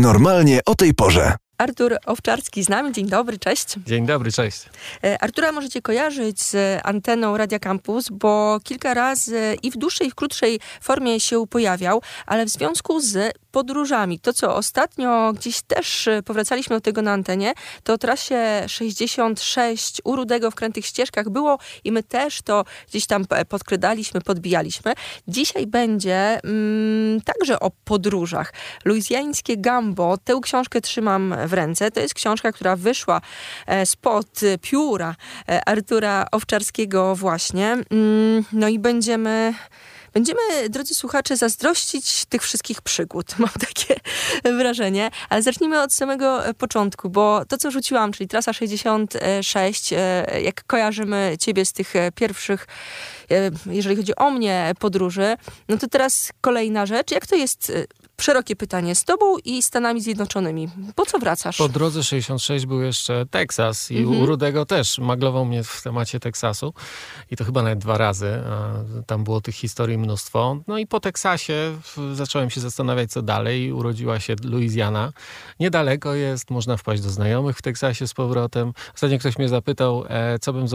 Normalnie o tej porze. Artur Owczarski z nami. Dzień dobry, cześć. Dzień dobry, cześć. E, Artura możecie kojarzyć z anteną Radia Campus, bo kilka razy i w dłuższej, i w krótszej formie się pojawiał, ale w związku z podróżami, to co ostatnio gdzieś też powracaliśmy do tego na antenie, to o trasie 66 u Rudego w Krętych Ścieżkach było i my też to gdzieś tam podkradaliśmy, podbijaliśmy. Dzisiaj będzie mm, także o podróżach. Luizjańskie Gambo, tę książkę trzymam w ręce. To jest książka, która wyszła e, spod pióra e, Artura Owczarskiego właśnie. Mm, no i będziemy Będziemy, drodzy słuchacze, zazdrościć tych wszystkich przygód. Mam takie wrażenie. Ale zacznijmy od samego początku, bo to, co rzuciłam, czyli trasa 66, e, jak kojarzymy ciebie z tych pierwszych, jeżeli chodzi o mnie, podróży, no to teraz kolejna rzecz. Jak to jest szerokie pytanie z tobą i Stanami Zjednoczonymi. Po co wracasz? Po drodze 66 był jeszcze Teksas i mhm. u Rudego też maglował mnie w temacie Teksasu i to chyba nawet dwa razy. Tam było tych historii mnóstwo. No i po Teksasie zacząłem się zastanawiać, co dalej. Urodziła się Louisiana. Niedaleko jest, można wpaść do znajomych w Teksasie z powrotem. Ostatnio ktoś mnie zapytał, e, co bym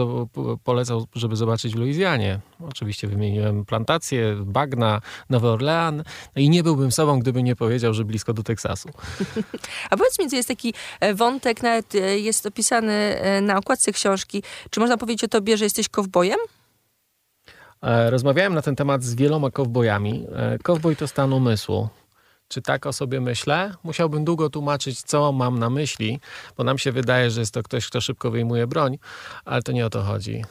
polecał, żeby zobaczyć w Luizjanie. Oczywiście wymieniłem plantację, bagna, Nowy Orlean. No i nie byłbym sobą, gdyby nie powiedział, że blisko do Teksasu. A powiedz mi, jest taki e, wątek, nawet e, jest opisany e, na okładce książki. Czy można powiedzieć o tobie, że jesteś kowbojem? Rozmawiałem na ten temat z wieloma kowbojami. Kowboj to stan umysłu. Czy tak o sobie myślę? Musiałbym długo tłumaczyć, co mam na myśli, bo nam się wydaje, że jest to ktoś, kto szybko wyjmuje broń, ale to nie o to chodzi.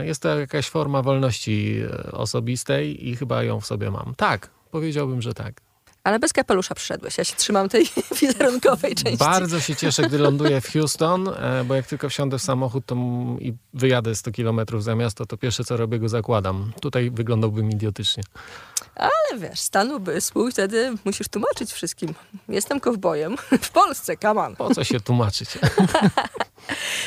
Jest to jakaś forma wolności osobistej i chyba ją w sobie mam. Tak, powiedziałbym, że tak. Ale bez kapelusza przyszedłeś. Ja się trzymam tej wizerunkowej części. Bardzo się cieszę, gdy ląduję w Houston, e, bo jak tylko wsiądę w samochód to i wyjadę 100 kilometrów za miasto, to pierwsze co robię, go zakładam. Tutaj wyglądałbym idiotycznie. Ale wiesz, stanu umysłu wtedy musisz tłumaczyć wszystkim. Jestem kowbojem w Polsce, kaman. Po co się tłumaczyć?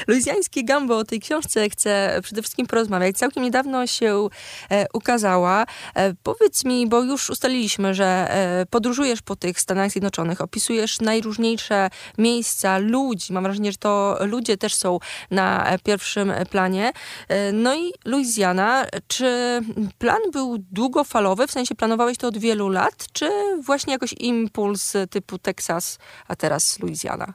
Luizjańskie Gambo o tej książce chcę przede wszystkim porozmawiać. Całkiem niedawno się e, ukazała. E, powiedz mi, bo już ustaliliśmy, że e, podróżujesz po tych Stanach Zjednoczonych, opisujesz najróżniejsze miejsca, ludzi. Mam wrażenie, że to ludzie też są na pierwszym planie. E, no i Luizjana, czy plan był długofalowy, w sensie planowałeś to od wielu lat, czy właśnie jakoś impuls typu Teksas, a teraz Luizjana?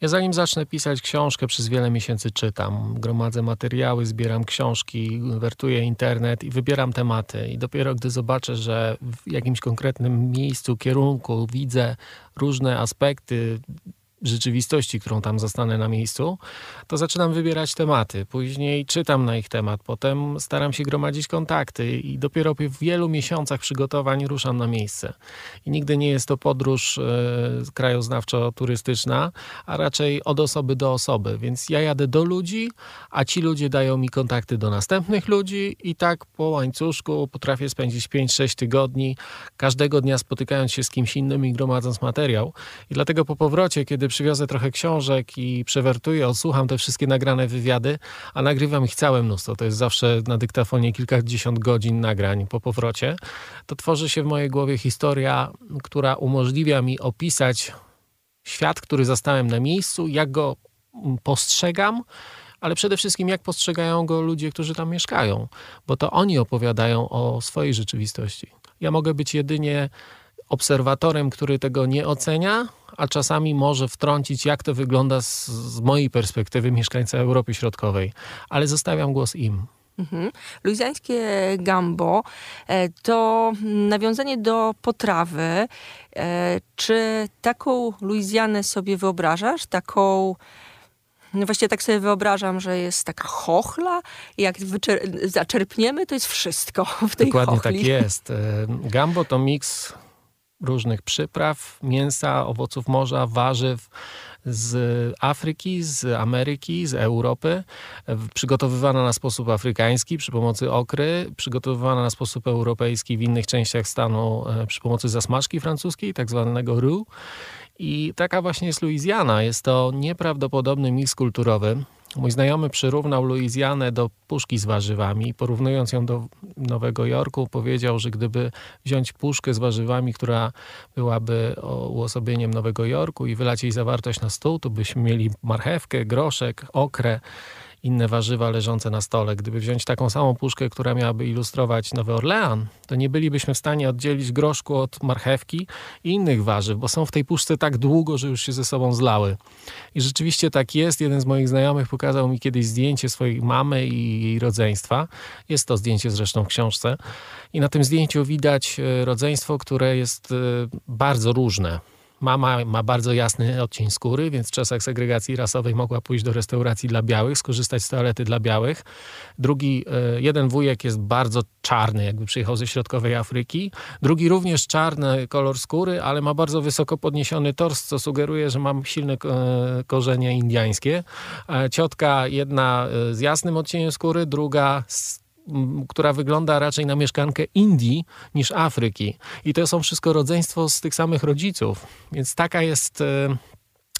Ja zanim zacznę pisać książkę, przez wiele miesięcy czytam, gromadzę materiały, zbieram książki, wertuję internet i wybieram tematy. I dopiero gdy zobaczę, że w jakimś konkretnym miejscu, kierunku widzę różne aspekty rzeczywistości, którą tam zastanę na miejscu, to zaczynam wybierać tematy. Później czytam na ich temat, potem staram się gromadzić kontakty i dopiero po wielu miesiącach przygotowań ruszam na miejsce. I nigdy nie jest to podróż e, krajoznawczo-turystyczna, a raczej od osoby do osoby. Więc ja jadę do ludzi, a ci ludzie dają mi kontakty do następnych ludzi i tak po łańcuszku potrafię spędzić 5-6 tygodni, każdego dnia spotykając się z kimś innym i gromadząc materiał. I dlatego po powrocie, kiedy przywiozę trochę książek i przewertuję, odsłucham te wszystkie nagrane wywiady, a nagrywam ich całe mnóstwo. To jest zawsze na dyktafonie kilkadziesiąt godzin nagrań po powrocie. To tworzy się w mojej głowie historia, która umożliwia mi opisać świat, który zastałem na miejscu, jak go postrzegam, ale przede wszystkim jak postrzegają go ludzie, którzy tam mieszkają, bo to oni opowiadają o swojej rzeczywistości. Ja mogę być jedynie obserwatorem, który tego nie ocenia, a czasami może wtrącić, jak to wygląda z, z mojej perspektywy mieszkańca Europy Środkowej, ale zostawiam głos im. Mhm. Luizjańskie gambo e, to nawiązanie do potrawy. E, czy taką Luizjanę sobie wyobrażasz? Taką no właśnie tak sobie wyobrażam, że jest taka chochla i jak zaczerpniemy, to jest wszystko w tej Dokładnie chochli. tak jest. E, gambo to miks różnych przypraw, mięsa, owoców morza, warzyw z Afryki, z Ameryki, z Europy, przygotowywana na sposób afrykański przy pomocy okry, przygotowywana na sposób europejski w innych częściach stanu e, przy pomocy zasmażki francuskiej, tak zwanego roux. I taka właśnie jest Louisiana. Jest to nieprawdopodobny miks kulturowy. Mój znajomy przyrównał Luizjanę do puszki z warzywami. Porównując ją do Nowego Jorku, powiedział, że gdyby wziąć puszkę z warzywami, która byłaby uosobieniem Nowego Jorku i wylać jej zawartość na stół, to byśmy mieli marchewkę, groszek, okrę inne warzywa leżące na stole. Gdyby wziąć taką samą puszkę, która miałaby ilustrować Nowy Orlean, to nie bylibyśmy w stanie oddzielić groszku od marchewki i innych warzyw, bo są w tej puszce tak długo, że już się ze sobą zlały. I rzeczywiście tak jest. Jeden z moich znajomych pokazał mi kiedyś zdjęcie swojej mamy i jej rodzeństwa. Jest to zdjęcie zresztą w książce. I na tym zdjęciu widać e, rodzeństwo, które jest e, bardzo różne. Mama ma bardzo jasny odcień skóry, więc w czasach segregacji rasowej mogła pójść do restauracji dla białych, skorzystać z toalety dla białych. Drugi, e, jeden wujek jest bardzo czarny, jakby przyjechał ze środkowej Afryki. Drugi również czarny kolor skóry, ale ma bardzo wysoko podniesiony tors, co sugeruje, że ma silne e, korzenie indiańskie. E, ciotka jedna z jasnym odcieniem skóry, druga z która wygląda raczej na mieszkankę Indii niż Afryki. I to są wszystko rodzeństwo z tych samych rodziców. Więc taka jest e,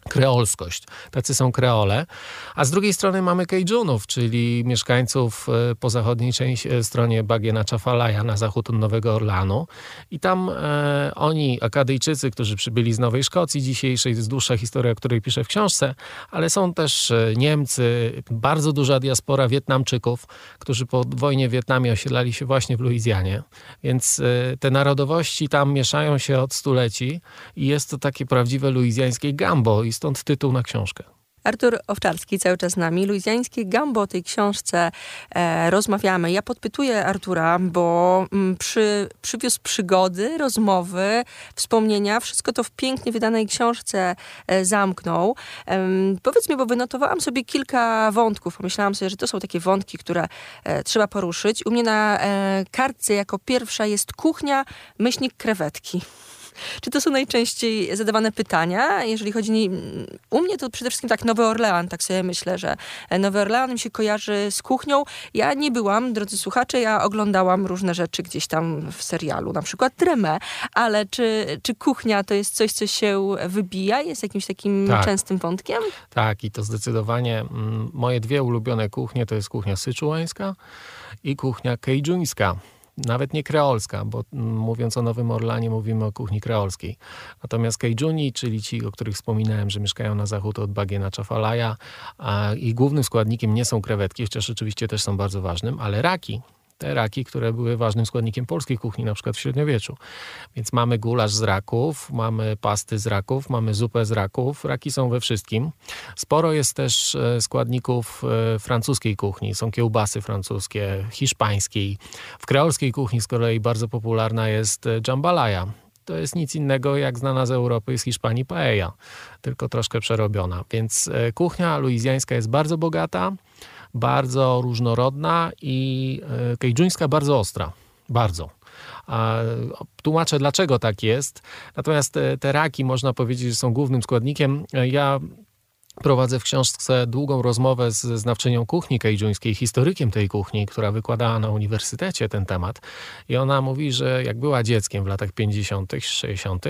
kreolskość. Tacy są kreole. A z drugiej strony mamy Kejunów, czyli mieszkańców e, po zachodniej części, e, stronie Bagiena Czafalaja na zachód od Nowego Orlanu. I tam e, oni, Akadyjczycy, którzy przybyli z Nowej Szkocji dzisiejszej, jest dłuższa historia, o której piszę w książce, ale są też e, Niemcy, bardzo duża diaspora Wietnamczyków, którzy po wojnie w Wietnamie osiedlali się właśnie w Luizjanie. Więc e, te narodowości tam mieszają się od stuleci i jest to takie prawdziwe luizjańskie gambo i stąd tytuł na książkę. Artur Owczarski cały czas z nami. Luizjańskie Gambo o tej książce e, rozmawiamy. Ja podpytuję Artura, bo m, mm, przy, przywiózł przygody, rozmowy, wspomnienia. Wszystko to w pięknie wydanej książce e, zamknął. E, powiedz mi, bo wynotowałam sobie kilka wątków. Pomyślałam sobie, że to są takie wątki, które e, trzeba poruszyć. U mnie na e, kartce jako pierwsza jest kuchnia, myślnik krewetki. Czy to są najczęściej zadawane pytania? Jeżeli chodzi u mnie, to przede wszystkim tak Nowy Orlean, tak sobie myślę, że Nowy Orlean mi się kojarzy z kuchnią. Ja nie byłam, drodzy słuchacze, ja oglądałam różne rzeczy gdzieś tam w serialu, na przykład Tremę, ale czy, czy kuchnia to jest coś, co się wybija? Jest jakimś takim tak. częstym wątkiem? Tak, i to zdecydowanie mm, moje dwie ulubione kuchnie to jest kuchnia syczułańska i kuchnia kejżuńska nawet nie kreolska, bo mówiąc o Nowym Orlanie mówimy o kuchni kreolskiej. Natomiast Kejuni, czyli ci, o których wspominałem, że mieszkają na zachód od Bagiena Czafalaja, i głównym składnikiem nie są krewetki, chociaż oczywiście też są bardzo ważnym, ale raki, te raki, które były ważnym składnikiem polskiej kuchni, na przykład w średniowieczu. Więc mamy gulasz z raków, mamy pasty z raków, mamy zupę z raków. Raki są we wszystkim. Sporo jest też e, składników e, francuskiej kuchni. Są kiełbasy francuskie, hiszpańskiej. W kreolskiej kuchni z kolei bardzo popularna jest e, jambalaya. To jest nic innego jak znana z Europy i z Hiszpanii paella, tylko troszkę przerobiona. Więc kuchnia luizjańska jest bardzo bogata bardzo różnorodna i e, kejdżuńska bardzo ostra. Bardzo. Tłumaczę, dlaczego tak jest. Natomiast te, te raki, można powiedzieć, że są głównym składnikiem. E, ja Prowadzę w książce długą rozmowę z znawczynią kuchni kejdżuńskiej, historykiem tej kuchni, która wykładała na uniwersytecie ten temat. I ona mówi, że jak była dzieckiem w latach 50., 60.,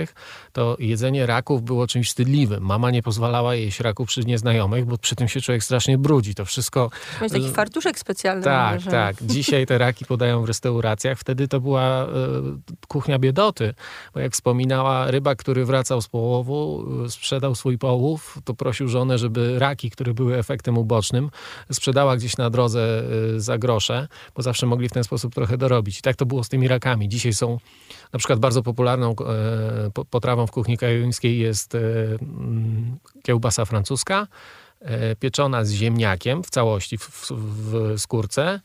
to jedzenie raków było czymś wstydliwym. Mama nie pozwalała jeść raków przy nieznajomych, bo przy tym się człowiek strasznie brudzi. To wszystko. Masz taki fartuszek specjalny. Tak, tak. Dzisiaj te raki podają w restauracjach. Wtedy to była y, kuchnia biedoty, bo jak wspominała, ryba, który wracał z połowu, y, sprzedał swój połów, to prosił żonę, żeby raki, które były efektem ubocznym, sprzedała gdzieś na drodze y, za grosze, bo zawsze mogli w ten sposób trochę dorobić. I tak to było z tymi rakami. Dzisiaj są na przykład bardzo popularną e, potrawą w kuchni kajuńskiej jest e, mm, kiełbasa francuska, e, pieczona z ziemniakiem w całości, w, w skórce,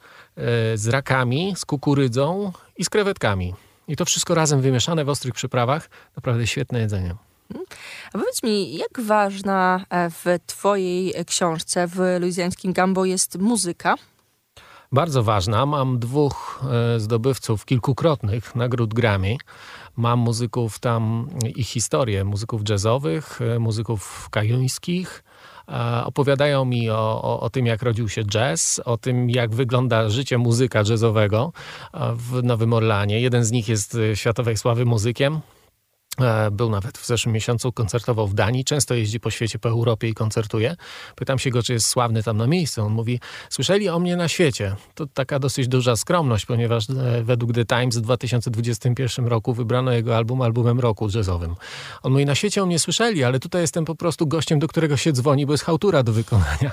z rakami, z kukurydzą i z krewetkami. I to wszystko razem wymieszane w ostrych przyprawach. Naprawdę świetne jedzenie. A powiedz mi, jak ważna e, w twojej książce w luizjańskim Gambo jest muzyka? Bardzo ważna. Mam dwóch e, zdobywców kilkukrotnych nagród Grammy. Mam muzyków tam, ich historię, muzyków jazzowych, e, muzyków kajuńskich. Opowiadają mi o, o, o, tym, jak rodził się jazz, o tym, jak wygląda życie muzyka jazzowego w Nowym Orlanie. Jeden z nich jest światowej sławy muzykiem, E, był nawet w zeszłym miesiącu, koncertował w Danii, często jeździ po świecie, po Europie i koncertuje. Pytam się go, czy jest sławny tam na miejscu. On mówi, słyszeli o mnie na świecie. To taka dosyć duża skromność, ponieważ e, według The Times w 2021 roku wybrano jego album albumem roku jazzowym. On mówi, na świecie o mnie słyszeli, ale tutaj jestem po prostu gościem, do którego się dzwoni, bo jest hałtura do wykonania.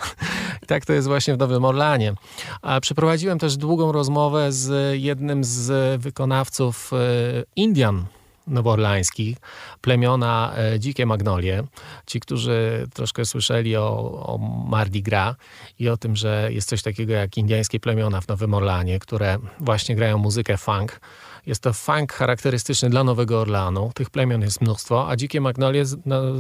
I tak to jest właśnie w Nowym Orlanie. A przeprowadziłem też długą rozmowę z jednym z wykonawców e, Indian, nowoorlańskich, plemiona e, Dzikie Magnolie. Ci, którzy troszkę słyszeli o, o Mardi Gras i o tym, że jest coś takiego jak indyjskie plemiona w Nowym Orlanie, które właśnie grają muzykę funk, jest to funk charakterystyczny dla Nowego Orleanu. Tych plemion jest mnóstwo, a Dzikie Magnolie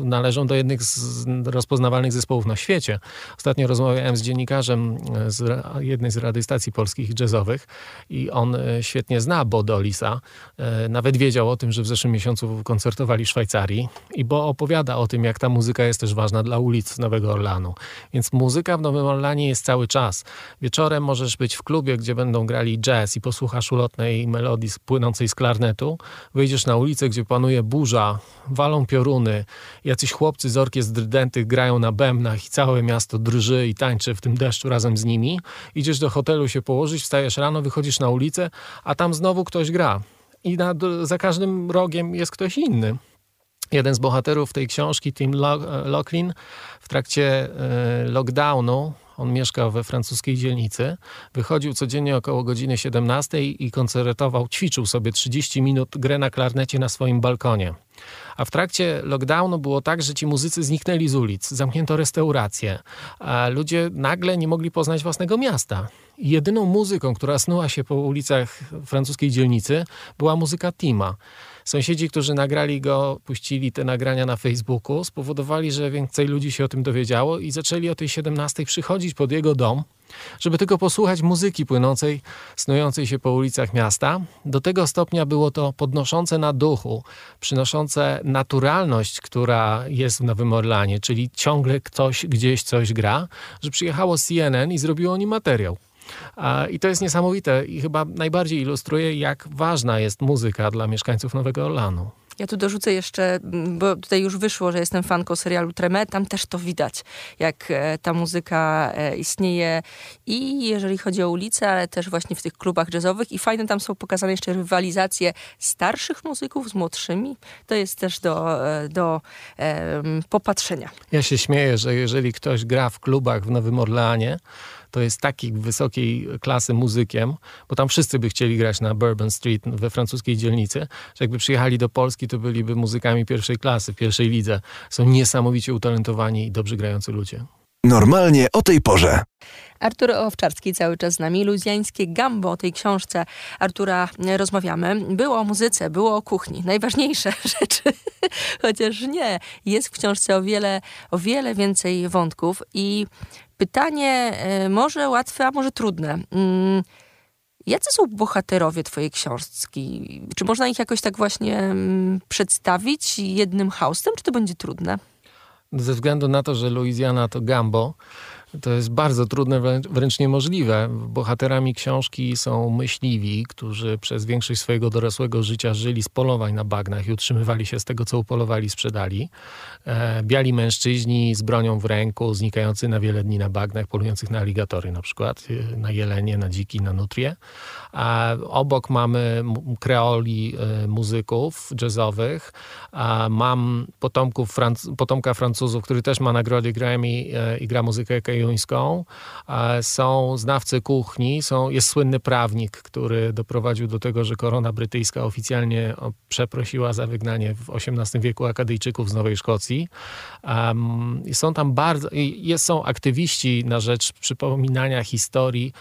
należą do jednych z rozpoznawalnych zespołów na świecie. Ostatnio rozmawiałem z dziennikarzem z jednej z radiostacji polskich jazzowych i on e, świetnie zna Bo Dolisa. E, nawet wiedział o tym, że w zeszłym miesiącu koncertowali w Szwajcarii i Bo opowiada o tym, jak ta muzyka jest też ważna dla ulic Nowego Orleanu. Więc muzyka w Nowym Orleanie jest cały czas. Wieczorem możesz być w klubie, gdzie będą grali jazz i posłuchasz ulotnej melodii płynącej z klarnetu, wyjdziesz na ulicę, gdzie panuje burza, walą pioruny, jacyś chłopcy z orkiestr drydętych grają na bębnach i całe miasto drży i tańczy w tym deszczu razem z nimi. Idziesz do hotelu się położyć, wstajesz rano, wychodzisz na ulicę, a tam znowu ktoś gra. I na, za każdym rogiem jest ktoś inny. Jeden z bohaterów tej książki, Tim Locklin, w trakcie e, lockdownu on mieszkał we francuskiej dzielnicy. Wychodził codziennie około godziny 17 i koncertował, ćwiczył sobie 30 minut grę na klarnecie na swoim balkonie. A w trakcie lockdownu było tak, że ci muzycy zniknęli z ulic, zamknięto restauracje, a ludzie nagle nie mogli poznać własnego miasta. Jedyną muzyką, która snuła się po ulicach francuskiej dzielnicy, była muzyka Tima. Sąsiedzi, którzy nagrali go, puścili te nagrania na Facebooku, spowodowali, że więcej ludzi się o tym dowiedziało i zaczęli o tej 17 przychodzić pod jego dom, żeby tylko posłuchać muzyki płynącej, snującej się po ulicach miasta. Do tego stopnia było to podnoszące na duchu, przynoszące naturalność, która jest w Nowym Orlanie, czyli ciągle ktoś gdzieś coś gra, że przyjechało CNN i zrobiło o nim materiał. I to jest niesamowite i chyba najbardziej ilustruje, jak ważna jest muzyka dla mieszkańców Nowego Orlanu. Ja tu dorzucę jeszcze, bo tutaj już wyszło, że jestem fanką serialu Treme, tam też to widać, jak e, ta muzyka e, istnieje i jeżeli chodzi o ulice, ale też właśnie w tych klubach jazzowych i fajne tam są pokazane jeszcze rywalizacje starszych muzyków z młodszymi. To jest też do, e, do um, popatrzenia. Ja się śmieję, że jeżeli ktoś gra w klubach w Nowym Orleanie, to jest takiej wysokiej klasy muzykiem, bo tam wszyscy by chcieli grać na Bourbon Street we francuskiej dzielnicy, że jakby przyjechali do Polski, to byliby muzykami pierwszej klasy, pierwszej lidze. Są niesamowicie utalentowani i dobrze grający ludzie. Normalnie o tej porze. Artur Owczarski cały czas z nami. Luzjańskie Gambo, o tej książce Artura rozmawiamy. Było o muzyce, było o kuchni. Najważniejsze rzeczy, chociaż nie. Jest w książce o wiele, o wiele więcej wątków i Pytanie e, może łatwe, a może trudne. Mm, jacy są bohaterowie twojej książki? Czy można ich jakoś tak właśnie mm, przedstawić jednym haustem, czy to będzie trudne? Ze względu na to, że Louisiana to Gambo, to jest bardzo trudne, wręcz niemożliwe. Bohaterami książki są myśliwi, którzy przez większość swojego dorosłego życia żyli z polowań na bagnach i utrzymywali się z tego, co upolowali, sprzedali. E, biali mężczyźni z bronią w ręku, znikający na wiele dni na bagnach, polujących na aligatory na przykład, e, na jelenie, na dziki, na nutrie. A obok mamy kreoli e, muzyków jazzowych. Mam potomków, potomka Francuzów, który też ma nagrodę Grammy i gra muzykę jońską. Są znawcy kuchni, są, jest słynny prawnik, który doprowadził do tego, że korona brytyjska oficjalnie przeprosiła za wygnanie w XVIII wieku Akadyjczyków z Nowej Szkocji. Są tam bardzo, jest, są aktywiści na rzecz przypominania historii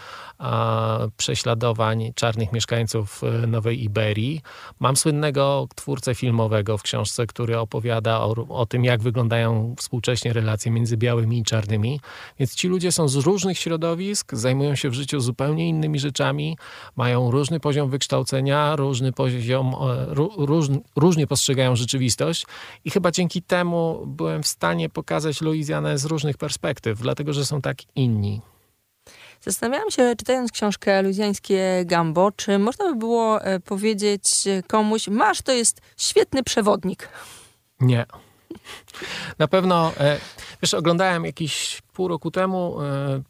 prześladowań czarnych mieszkańców e, Nowej Iberii. Mam słynnego twórcę filmowego w książce, który opowiada o, o tym, jak wyglądają współcześnie relacje między białymi i czarnymi. Więc ci ludzie są z różnych środowisk, zajmują się w życiu zupełnie innymi rzeczami, mają różny poziom wykształcenia, różny poziom, e, róż, różnie postrzegają rzeczywistość i chyba dzięki temu byłem w stanie pokazać Luizjanę z różnych perspektyw, dlatego że są tak inni. Zastanawiałam się, czytając książkę Luizjańskie Gambo, czy można by było e, powiedzieć komuś, masz, to jest świetny przewodnik. Nie. Na pewno, e, wiesz, oglądałem jakiś pół roku temu e,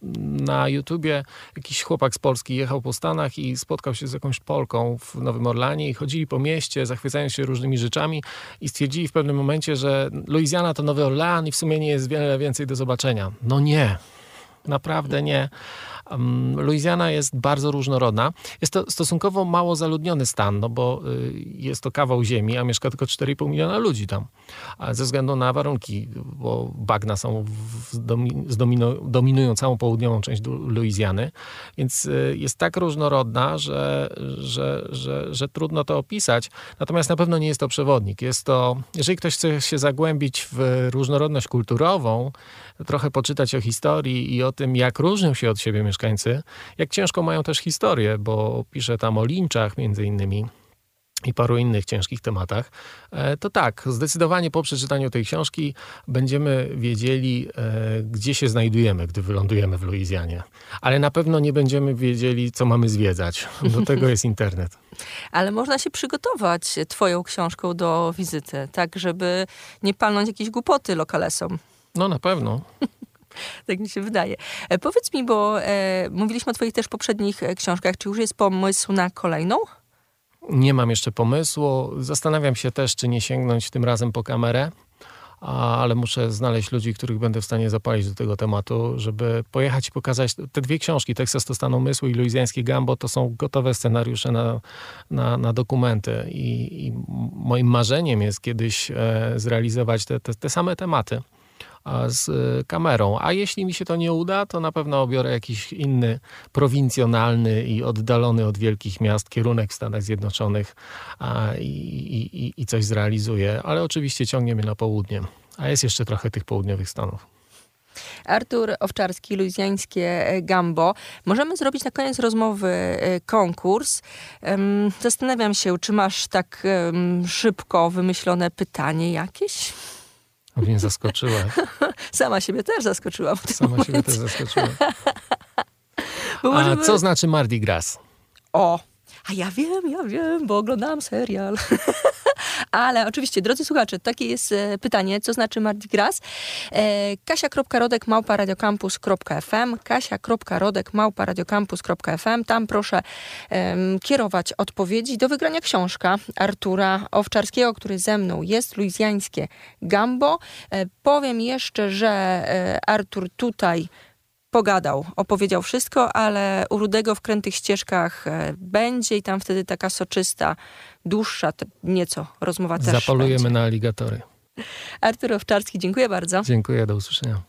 na YouTubie jakiś chłopak z Polski jechał po Stanach i spotkał się z jakąś Polką w Nowym Orlanie i chodzili po mieście, zachwycając się różnymi rzeczami i stwierdzili w pewnym momencie, że Luizjana to Nowy Orlan i w sumie nie jest wiele więcej do zobaczenia. No nie. Naprawdę nie. Luizjana jest bardzo różnorodna. Jest to stosunkowo mało zaludniony stan, no bo y, jest to kawał ziemi, a mieszka tylko 4,5 miliona ludzi tam. Ze względu na warunki, bo bagna są dominują całą południową część Luizjany, więc y, jest tak różnorodna, że, że, że, że trudno to opisać. Natomiast na pewno nie jest to przewodnik. Jest to, jeżeli ktoś chce się zagłębić w różnorodność kulturową, trochę poczytać o historii i o tym, jak różnią się od siebie mieszkańcy, jak ciężko mają też historię, bo pisze tam o linczach między innymi i paru innych ciężkich tematach, e, to tak, zdecydowanie po przeczytaniu tej książki będziemy wiedzieli, e, gdzie się znajdujemy, gdy wylądujemy w Luizjanie. Ale na pewno nie będziemy wiedzieli, co mamy zwiedzać. Do tego jest internet. Ale można się przygotować twoją książką do wizyty, tak żeby nie palnąć jakiejś głupoty lokalesom. No na pewno. tak mi się wydaje. E, powiedz mi, bo e, mówiliśmy o twoich też poprzednich e, książkach. Czy już jest pomysł na kolejną? Nie mam jeszcze pomysłu. Zastanawiam się też, czy nie sięgnąć tym razem po kamerę ale muszę znaleźć ludzi, których będę w stanie zapalić do tego tematu, żeby pojechać i pokazać te dwie książki, Teksas to stan umysłu i Luizjańskie Gambo, to są gotowe scenariusze na, na, na dokumenty I, I, moim marzeniem jest kiedyś e, zrealizować te, te, te same tematy z e, kamerą. A jeśli mi się to nie uda, to na pewno obiorę jakiś inny, prowincjonalny i oddalony od wielkich miast kierunek w Stanach Zjednoczonych i, i, i coś zrealizuję. Ale oczywiście ciągnie mnie na południe. A jest jeszcze trochę tych południowych Stanów. Artur Owczarski, Luizjańskie Gambo. Możemy zrobić na koniec rozmowy e, konkurs. Zastanawiam się, czy masz tak szybko wymyślone pytanie jakieś? Mnie zaskoczyła. Sama siebie też zaskoczyłam. Sama momencie. siebie też zaskoczyła. A co znaczy Mardi Gras? O, a ja wiem, ja wiem, bo oglądałam serial. Ale oczywiście, drodzy słuchacze, takie jest e, pytanie, co znaczy Mardi Gras. E, kasia.rodek małpa radiocampus.fm Tam proszę kierować odpowiedzi do wygrania książka Artura Owczarskiego, który ze mną jest, Luizjańskie Gambo. E, powiem jeszcze, że Artur tutaj pogadał, opowiedział wszystko, ale u Rudego w krętych ścieżkach e, będzie i tam wtedy taka soczysta, dłuższa nieco rozmowa też Zapolujemy będzie. na aligatory. Artur Owczarski, dziękuję bardzo. Dziękuję, do usłyszenia.